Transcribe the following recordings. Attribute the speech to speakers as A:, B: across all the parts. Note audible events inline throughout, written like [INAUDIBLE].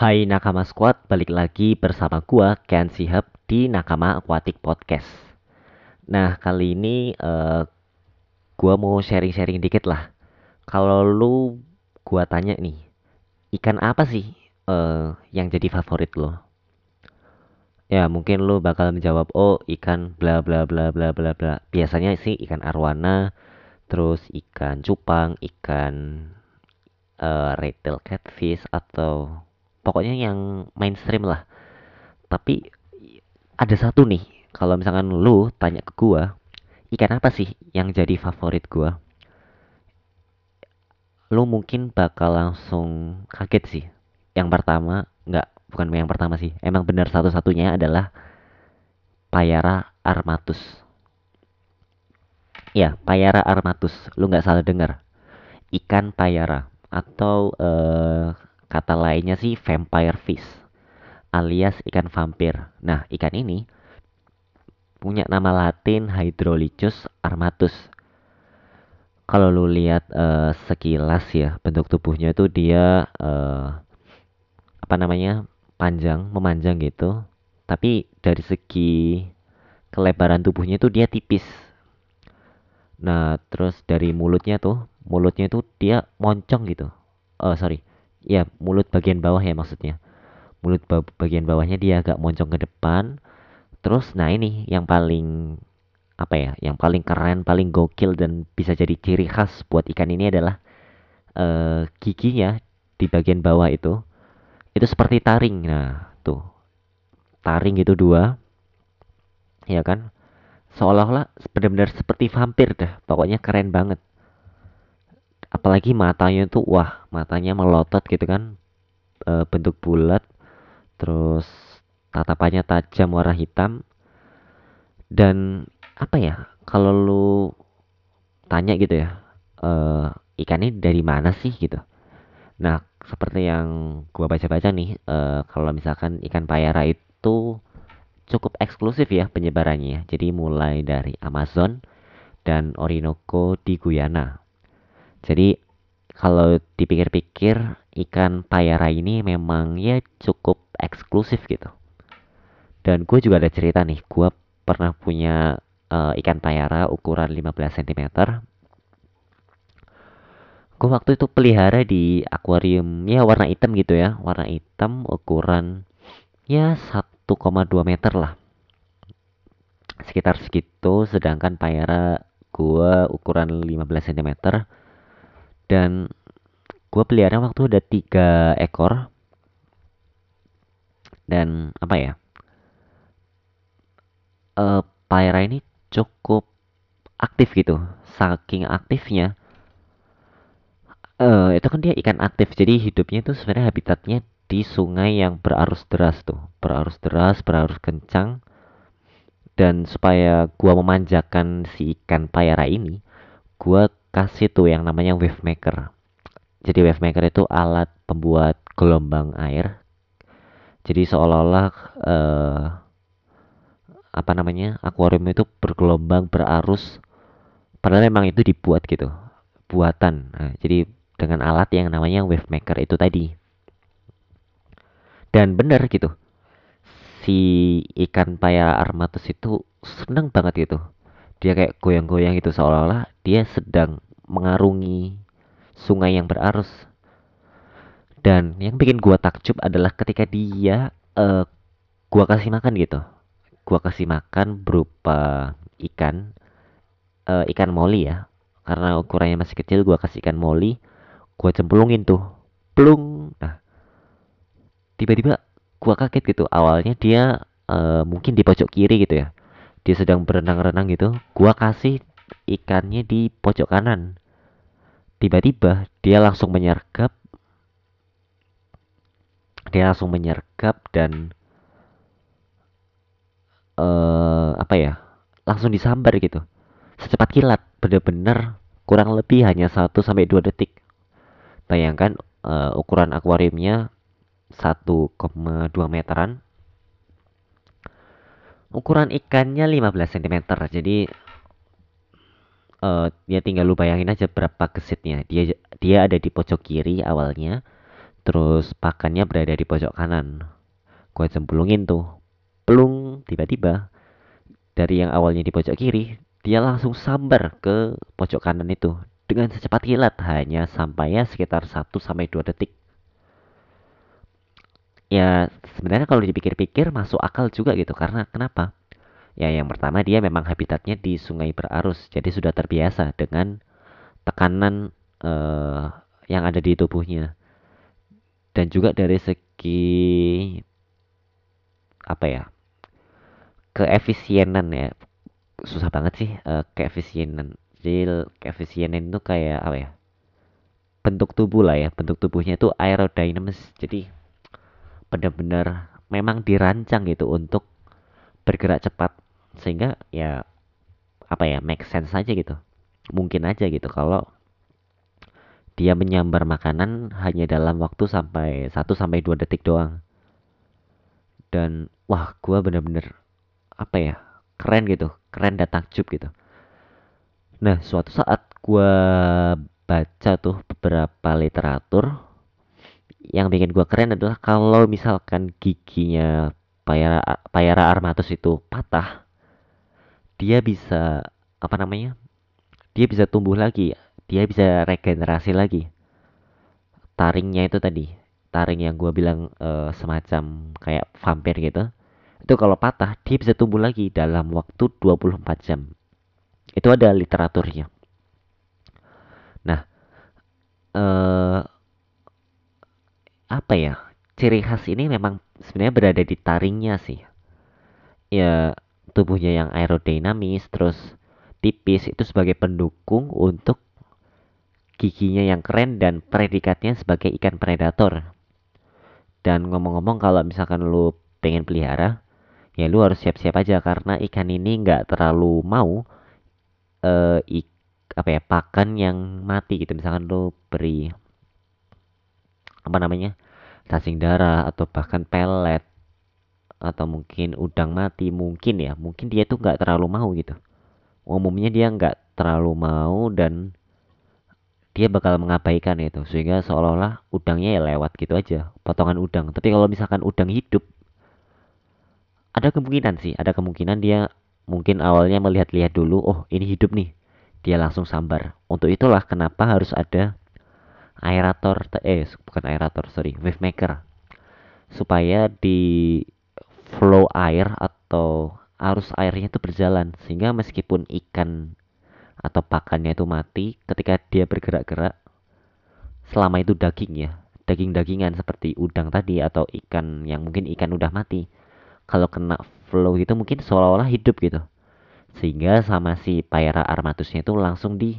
A: Hai Nakama Squad, balik lagi bersama gua Ken Sihab di Nakama Aquatic Podcast. Nah, kali ini uh, gua mau sharing-sharing dikit lah. Kalau lu gua tanya nih, ikan apa sih uh, yang jadi favorit lo? Ya, mungkin lu bakal menjawab, "Oh, ikan bla bla bla bla bla bla." Biasanya sih ikan arwana, terus ikan cupang, ikan uh, red tail catfish atau pokoknya yang mainstream lah. Tapi ada satu nih kalau misalkan lu tanya ke gua ikan apa sih yang jadi favorit gua? Lu mungkin bakal langsung kaget sih. Yang pertama nggak bukan yang pertama sih. Emang benar satu-satunya adalah Payara armatus. Ya Payara armatus. Lu nggak salah dengar. Ikan payara atau uh, Kata lainnya sih vampire fish alias ikan vampir. Nah, ikan ini punya nama latin Hydrolychus armatus. Kalau lu lihat uh, sekilas ya bentuk tubuhnya itu dia uh, apa namanya panjang, memanjang gitu. Tapi dari segi kelebaran tubuhnya itu dia tipis. Nah, terus dari mulutnya tuh, mulutnya itu dia moncong gitu. Oh, sorry ya mulut bagian bawah ya maksudnya. Mulut bagian bawahnya dia agak moncong ke depan. Terus nah ini yang paling apa ya yang paling keren paling gokil dan bisa jadi ciri khas buat ikan ini adalah uh, giginya di bagian bawah itu itu seperti taring. Nah tuh. Taring itu dua ya kan? Seolah-olah benar-benar seperti vampir dah. Pokoknya keren banget apalagi matanya tuh wah matanya melotot gitu kan. E, bentuk bulat terus tatapannya tajam warna hitam. Dan apa ya kalau lu tanya gitu ya e, ikan ini dari mana sih gitu? Nah seperti yang gua baca-baca nih e, kalau misalkan ikan payara itu cukup eksklusif ya penyebarannya jadi mulai dari Amazon dan Orinoco di Guyana jadi kalau dipikir-pikir ikan payara ini memang ya cukup eksklusif gitu. Dan gue juga ada cerita nih, gue pernah punya uh, ikan payara ukuran 15 cm. Gue waktu itu pelihara di akuarium ya warna hitam gitu ya, warna hitam ukuran ya 1,2 meter lah. Sekitar segitu, sedangkan payara gue ukuran 15 cm dan gue pelihara waktu ada tiga ekor. Dan apa ya? Uh, Paira ini cukup aktif gitu. Saking aktifnya uh, itu kan dia ikan aktif. Jadi hidupnya itu sebenarnya habitatnya di sungai yang berarus deras tuh. Berarus deras berarus kencang. Dan supaya gua memanjakan si ikan payara ini gua kasih tuh yang namanya wave maker. Jadi wave maker itu alat pembuat gelombang air. Jadi seolah-olah uh, apa namanya akuarium itu bergelombang berarus. Padahal memang itu dibuat gitu, buatan. Nah, jadi dengan alat yang namanya wave maker itu tadi. Dan benar gitu, si ikan paya armatus itu seneng banget gitu dia kayak goyang-goyang gitu seolah-olah dia sedang mengarungi sungai yang berarus. Dan yang bikin gua takjub adalah ketika dia uh, gua kasih makan gitu. Gua kasih makan berupa ikan uh, ikan moli ya. Karena ukurannya masih kecil gua kasih ikan moli gua cemplungin tuh. Plung! Nah tiba-tiba gua kaget gitu. Awalnya dia uh, mungkin di pojok kiri gitu ya dia sedang berenang-renang gitu gua kasih ikannya di pojok kanan. Tiba-tiba dia langsung menyergap. Dia langsung menyergap dan uh, apa ya langsung disambar gitu. Secepat kilat bener-bener kurang lebih hanya 1 sampai 2 detik. Bayangkan uh, ukuran akuariumnya 1,2 meteran ukuran ikannya 15 cm jadi uh, ya tinggal lu bayangin aja berapa gesitnya. Dia dia ada di pojok kiri awalnya terus pakannya berada di pojok kanan. Gue cemplungin tuh pelung tiba-tiba dari yang awalnya di pojok kiri dia langsung sambar ke pojok kanan itu dengan secepat kilat hanya sampainya sekitar 1 sampai 2 detik ya sebenarnya kalau dipikir-pikir masuk akal juga gitu karena kenapa? Ya yang pertama dia memang habitatnya di sungai berarus jadi sudah terbiasa dengan tekanan uh, yang ada di tubuhnya. Dan juga dari segi apa ya keefisienan ya. Susah banget sih uh, keefisienan. Jadi keefisienan itu kayak apa ya bentuk tubuh lah ya. Bentuk tubuhnya itu aerodinamis. Jadi benar-benar memang dirancang gitu untuk bergerak cepat. Sehingga ya apa ya make sense aja gitu. Mungkin aja gitu kalau dia menyambar makanan hanya dalam waktu sampai 1 sampai 2 detik doang. Dan wah gua bener-bener apa ya keren gitu keren dan takjub gitu. Nah suatu saat gua baca tuh beberapa literatur yang bikin gua keren adalah kalau misalkan giginya payara payara armatus itu patah dia bisa apa namanya dia bisa tumbuh lagi dia bisa regenerasi lagi. Taringnya itu tadi taring yang gue bilang uh, semacam kayak vampir gitu itu kalau patah dia bisa tumbuh lagi dalam waktu 24 jam. Itu ada literaturnya. Nah uh, apa ya ciri khas ini memang sebenarnya berada di taringnya sih ya tubuhnya yang aerodinamis terus tipis itu sebagai pendukung untuk giginya yang keren dan predikatnya sebagai ikan predator dan ngomong-ngomong kalau misalkan lu pengen pelihara, ya lu harus siap-siap aja karena ikan ini nggak terlalu mau uh, apa ya pakan yang mati gitu. Misalkan lu beri apa namanya cacing darah atau bahkan pelet atau mungkin udang mati mungkin ya mungkin dia tuh nggak terlalu mau gitu. Umumnya dia nggak terlalu mau dan dia bakal mengabaikan itu sehingga seolah-olah udangnya ya lewat gitu aja potongan udang. Tapi kalau misalkan udang hidup ada kemungkinan sih ada kemungkinan dia mungkin awalnya melihat-lihat dulu oh ini hidup nih. Dia langsung sambar. Untuk itulah kenapa harus ada aerator eh bukan aerator sorry wave maker supaya di flow air atau arus airnya itu berjalan sehingga meskipun ikan atau pakannya itu mati ketika dia bergerak-gerak selama itu daging ya daging-dagingan seperti udang tadi atau ikan yang mungkin ikan udah mati kalau kena flow itu mungkin seolah-olah hidup gitu. Sehingga sama si Paira armatusnya itu langsung di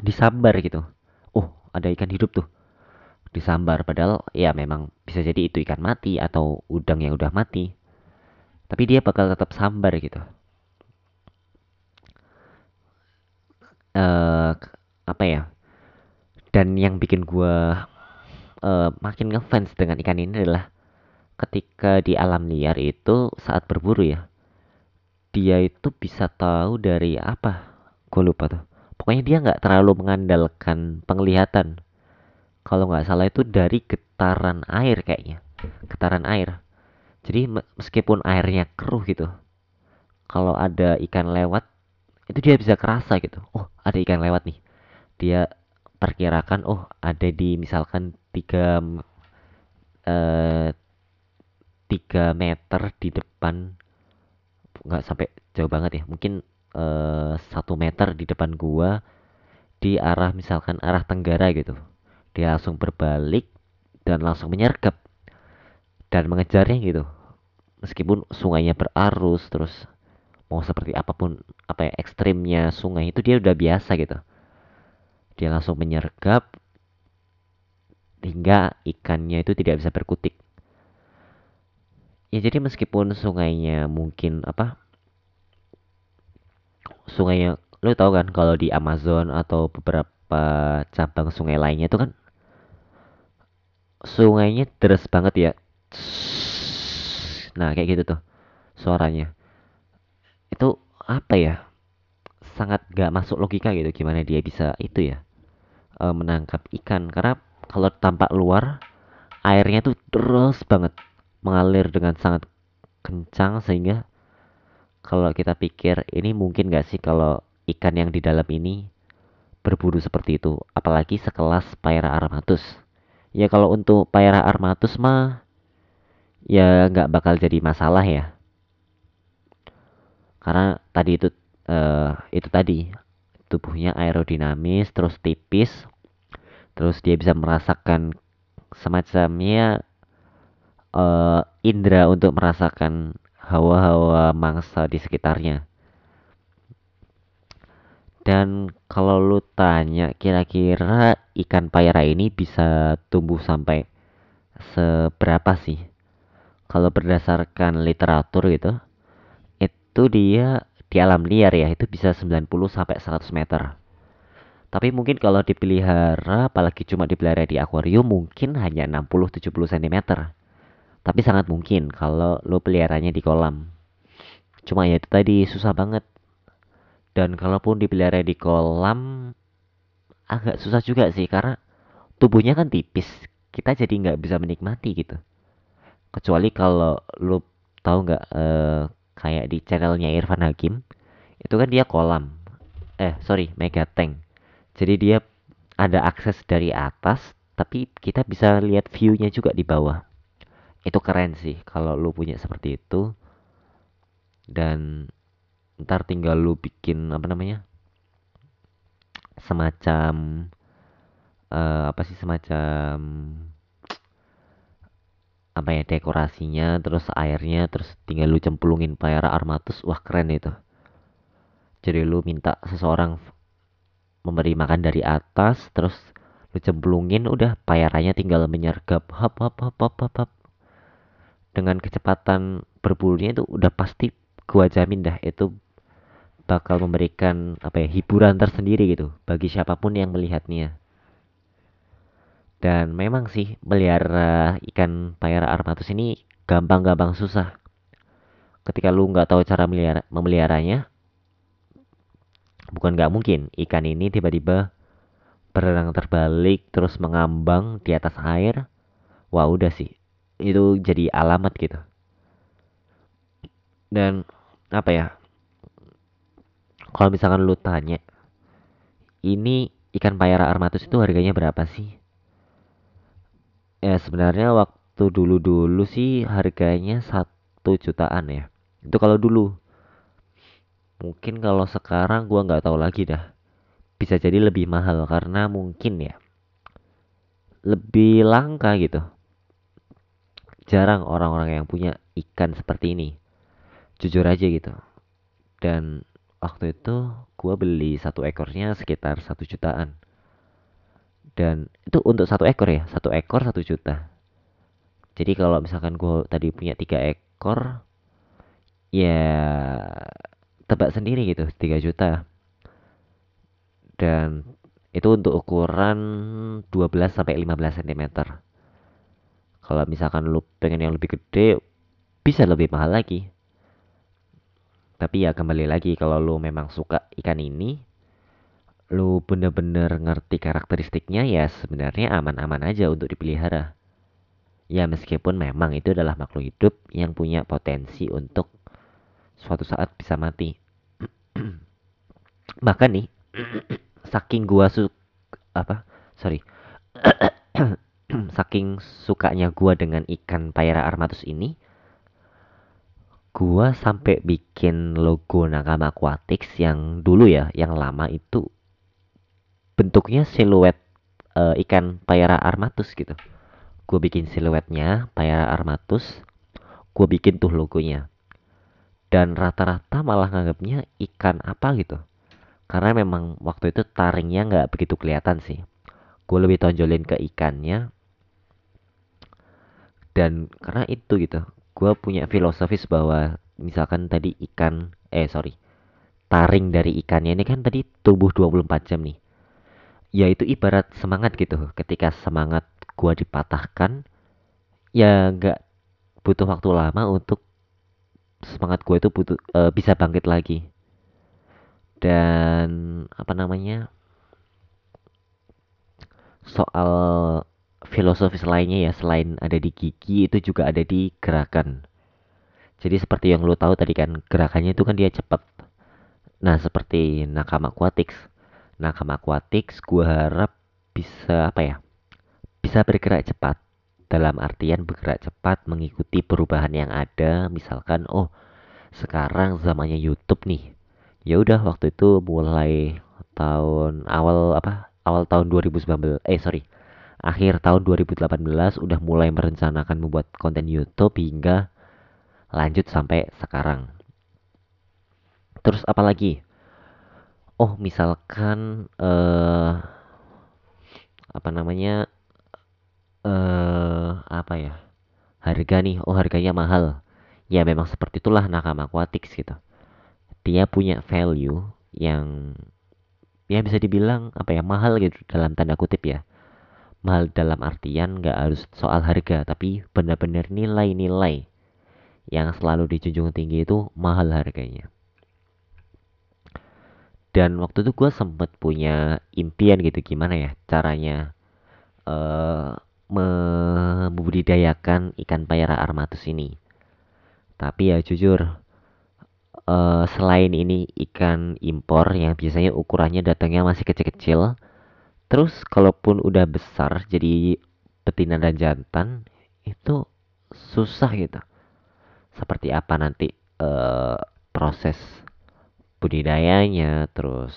A: disambar gitu. Oh ada ikan hidup tuh. Disambar padahal ya memang bisa jadi itu ikan mati atau udang yang udah mati. Tapi dia bakal tetap sambar gitu. Uh, apa ya? Dan yang bikin gue uh, makin ngefans dengan ikan ini adalah ketika di alam liar itu saat berburu ya dia itu bisa tahu dari apa? Gue lupa tuh pokoknya dia nggak terlalu mengandalkan penglihatan. Kalau nggak salah itu dari getaran air kayaknya. Getaran air. Jadi meskipun airnya keruh gitu kalau ada ikan lewat itu dia bisa kerasa gitu. Oh ada ikan lewat nih. Dia perkirakan oh ada di misalkan tiga eh, tiga meter di depan. Nggak sampai jauh banget ya. Mungkin eh, satu meter di depan gua di arah misalkan arah tenggara gitu. Dia langsung berbalik dan langsung menyergap dan mengejarnya gitu. Meskipun sungainya berarus terus mau seperti apa pun apa ya ekstrimnya sungai itu dia udah biasa gitu. Dia langsung menyergap hingga ikannya itu tidak bisa berkutik. Ya jadi meskipun sungainya mungkin apa sungainya lu tahu kan kalau di Amazon atau beberapa cabang sungai lainnya itu kan sungainya deras banget ya. Nah kayak gitu tuh suaranya. Itu apa ya? Sangat gak masuk logika gitu gimana dia bisa itu ya e, menangkap ikan. Karena kalau tampak luar airnya tuh terus banget mengalir dengan sangat kencang sehingga kalau kita pikir ini mungkin gak sih kalau ikan yang di dalam ini berburu seperti itu? Apalagi sekelas Paera armatus. Ya kalau untuk Paera armatus mah ya nggak bakal jadi masalah ya. Karena tadi itu uh, itu tadi tubuhnya aerodinamis terus tipis terus dia bisa merasakan semacamnya uh, indera untuk merasakan hawa-hawa mangsa di sekitarnya dan kalau lu tanya kira-kira ikan paira ini bisa tumbuh sampai seberapa sih? Kalau berdasarkan literatur gitu, itu dia di alam liar ya, itu bisa 90 sampai 100 meter. Tapi mungkin kalau dipelihara, apalagi cuma dipelihara di akuarium, mungkin hanya 60-70 cm. Tapi sangat mungkin kalau lo peliharanya di kolam. Cuma ya itu tadi susah banget. Dan kalaupun dipelihara di kolam agak susah juga sih karena tubuhnya kan tipis. Kita jadi nggak bisa menikmati gitu. Kecuali kalau lu tahu nggak eh, kayak di channelnya Irfan Hakim itu kan dia kolam. Eh sorry mega tank. Jadi dia ada akses dari atas tapi kita bisa lihat viewnya juga di bawah itu keren sih kalau lu punya seperti itu. Dan ntar tinggal lu bikin apa namanya semacam uh, apa sih semacam apa ya dekorasinya terus airnya terus tinggal lu cemplungin Paera Armatus. Wah keren itu. Jadi lu minta seseorang memberi makan dari atas terus lu cemplungin udah payarannya tinggal menyergap. Hop hop hop hop hop, hop. Dengan kecepatan berbulunya itu udah pasti gua jamin dah itu bakal memberikan apa ya hiburan tersendiri gitu bagi siapa pun yang melihatnya. Dan memang sih melihara ikan paera armatus ini gampang-gampang susah. Ketika lu nggak tahu cara melihara, memeliharanya, bukan nggak mungkin ikan ini tiba-tiba berenang terbalik terus mengambang di atas air. Wah udah sih, itu jadi alamat gitu. Dan apa ya kalau misalkan lu tanya ini ikan payara armatus itu harganya berapa sih? Ya sebenarnya waktu dulu-dulu sih harganya satu jutaan ya. Itu kalau dulu. Mungkin kalau sekarang gua nggak tahu lagi dah. Bisa jadi lebih mahal karena mungkin ya lebih langka gitu jarang orang-orang yang punya ikan seperti ini. Jujur aja gitu. Dan waktu itu gue beli satu ekornya sekitar satu jutaan. Dan itu untuk satu ekor ya? Satu ekor satu juta. Jadi kalau misalkan gue tadi punya tiga ekor ya tebak sendiri gitu tiga juta. Dan itu untuk ukuran 12 sampai 15 cm kalau misalkan lu pengen yang lebih gede bisa lebih mahal lagi. Tapi ya kembali lagi kalau lu memang suka ikan ini lu bener-bener ngerti karakteristiknya ya sebenarnya aman-aman aja untuk dipelihara. Ya meskipun memang itu adalah makhluk hidup yang punya potensi untuk suatu saat bisa mati. [CLEARS THROAT] Bahkan nih [CLEARS THROAT] saking gua su apa? Sorry [CLEARS THROAT] [CLEARS THROAT] saking sukanya gua dengan ikan paira armatus ini gua sampai bikin logo Nakama Aquatics yang dulu ya, yang lama itu bentuknya siluet uh, ikan Paira armatus gitu. Gua bikin siluetnya Paira armatus, gua bikin tuh logonya. Dan rata-rata malah nganggapnya ikan apa gitu. Karena memang waktu itu taringnya nggak begitu kelihatan sih. Gue lebih tonjolin ke ikannya. Dan karena itu gitu, gue punya filosofis bahwa misalkan tadi ikan eh sorry taring dari ikannya ini kan tadi tubuh 24 jam nih. Ya itu ibarat semangat gitu. Ketika semangat gue dipatahkan ya nggak butuh waktu lama untuk semangat gue itu butuh uh, bisa bangkit lagi. Dan apa namanya soal filosofis lainnya ya selain ada di gigi itu juga ada di gerakan. Jadi seperti yang lo tahu tadi kan gerakannya itu kan dia cepat. Nah seperti nakama aquatics. Nakama aquatics gue harap bisa apa ya? Bisa bergerak cepat. Dalam artian bergerak cepat mengikuti perubahan yang ada. Misalkan oh sekarang zamannya YouTube nih. Ya udah waktu itu mulai tahun awal apa? Awal tahun 2019 eh sorry akhir tahun 2018 udah mulai merencanakan membuat konten YouTube hingga lanjut sampai sekarang. Terus apa lagi? Oh, misalkan eh apa namanya? eh apa ya? Harga nih, oh harganya mahal. Ya memang seperti itulah Nakama Aquatics gitu. Dia punya value yang ya bisa dibilang apa ya mahal gitu dalam tanda kutip ya mahal dalam artian nggak harus soal harga tapi benar-benar nilai-nilai yang selalu dijunjung tinggi itu mahal harganya. Dan waktu itu gue sempet punya impian gitu gimana ya caranya uh, membudidayakan ikan payara armatus ini. Tapi ya jujur uh, selain ini ikan impor yang biasanya ukurannya datangnya masih kecil-kecil Terus kalaupun udah besar jadi betina dan jantan itu susah gitu. Seperti apa nanti uh, proses budidayanya terus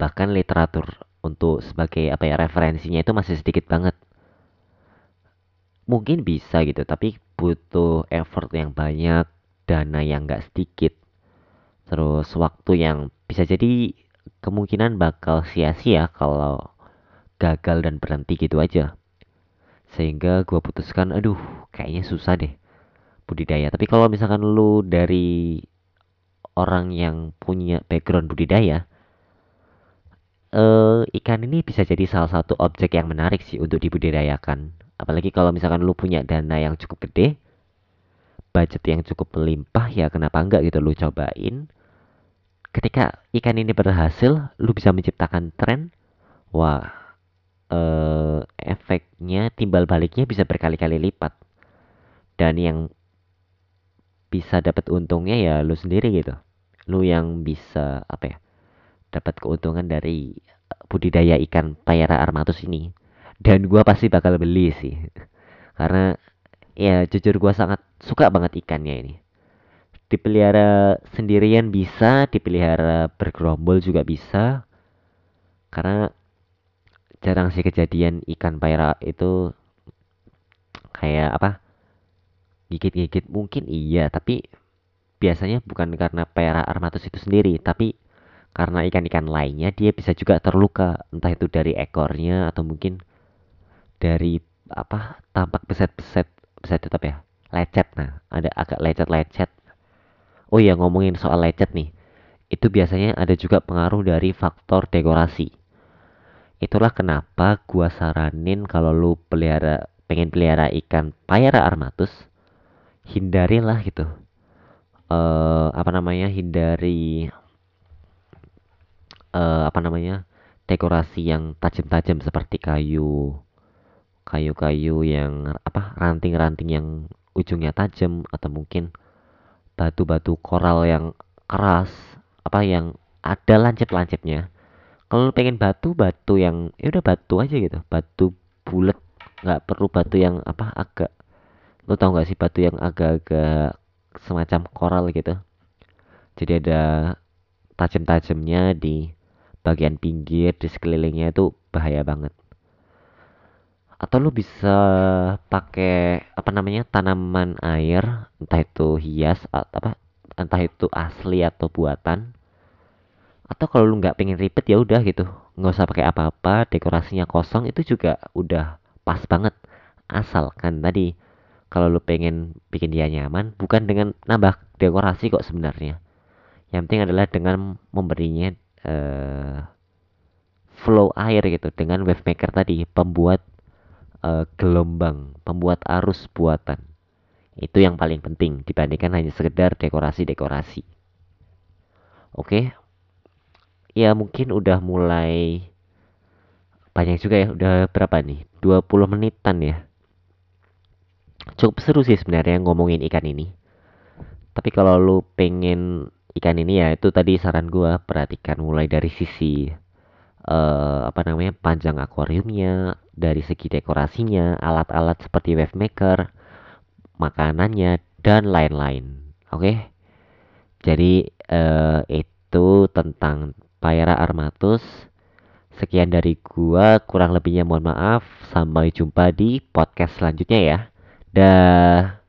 A: bahkan literatur untuk sebagai apa ya referensinya itu masih sedikit banget. Mungkin bisa gitu, tapi butuh effort yang banyak, dana yang gak sedikit, terus waktu yang bisa jadi kemungkinan bakal sia-sia kalau gagal dan berhenti gitu aja. Sehingga gue putuskan, aduh kayaknya susah deh budidaya. Tapi kalau misalkan lu dari orang yang punya background budidaya, eh, ikan ini bisa jadi salah satu objek yang menarik sih untuk dibudidayakan. Apalagi kalau misalkan lu punya dana yang cukup gede, budget yang cukup melimpah ya kenapa enggak gitu lu cobain ketika ikan ini berhasil lu bisa menciptakan tren. Wah eh, efeknya timbal baliknya bisa berkali-kali lipat. Dan yang bisa dapat untungnya ya lu sendiri gitu. Lu yang bisa apa ya dapat keuntungan dari budidaya ikan payara armatus ini. Dan gua pasti bakal beli sih. [LAUGHS] Karena ya jujur gua sangat suka banget ikannya ini dipelihara sendirian bisa dipelihara bergerombol juga bisa. Karena jarang sih kejadian ikan paira itu kayak apa gigit-gigit. Mungkin iya tapi biasanya bukan karena paira armatus itu sendiri tapi karena ikan-ikan lainnya dia bisa juga terluka. Entah itu dari ekornya atau mungkin dari apa tampak beset-beset beset tetap ya lecet. Nah ada agak lecet-lecet Oh iya ngomongin soal lecet nih. Itu biasanya ada juga pengaruh dari faktor dekorasi. Itulah kenapa gua saranin kalau lu pelihara pengen pelihara ikan payara armatus, hindarilah gitu. Uh, apa namanya? Hindari uh, apa namanya? dekorasi yang tajam-tajam seperti kayu kayu-kayu yang apa ranting-ranting yang ujungnya tajam atau mungkin batu-batu koral yang keras apa yang ada lancip-lancipnya. Kalau pengen batu batu yang ya udah batu aja gitu. Batu bulat nggak perlu batu yang apa agak lo tau gak sih batu yang agak-agak semacam koral gitu? Jadi ada tajam-tajamnya di bagian pinggir di sekelilingnya itu bahaya banget atau lu bisa pakai apa namanya tanaman air entah itu hias atau apa entah itu asli atau buatan. Atau kalau lu nggak pengen ribet ya udah gitu. Nggak usah pakai apa-apa dekorasinya kosong itu juga udah pas banget. Asalkan tadi kalau lu pengen bikin dia nyaman bukan dengan nambah dekorasi kok sebenarnya. Yang penting adalah dengan memberinya uh, flow air gitu dengan wave maker tadi pembuat uh, gelombang, pembuat arus buatan. Itu yang paling penting dibandingkan hanya sekedar dekorasi-dekorasi. Oke. Ya mungkin udah mulai banyak juga ya udah berapa nih 20 menitan ya cukup seru sih sebenarnya ngomongin ikan ini tapi kalau lu pengen ikan ini ya itu tadi saran gua perhatikan mulai dari sisi uh, apa namanya panjang akuariumnya dari segi dekorasinya alat-alat seperti wave maker makanannya dan lain-lain oke jadi uh, itu tentang Paera armatus Sekian dari gua, kurang lebihnya mohon maaf. Sampai jumpa di podcast selanjutnya ya. Dah.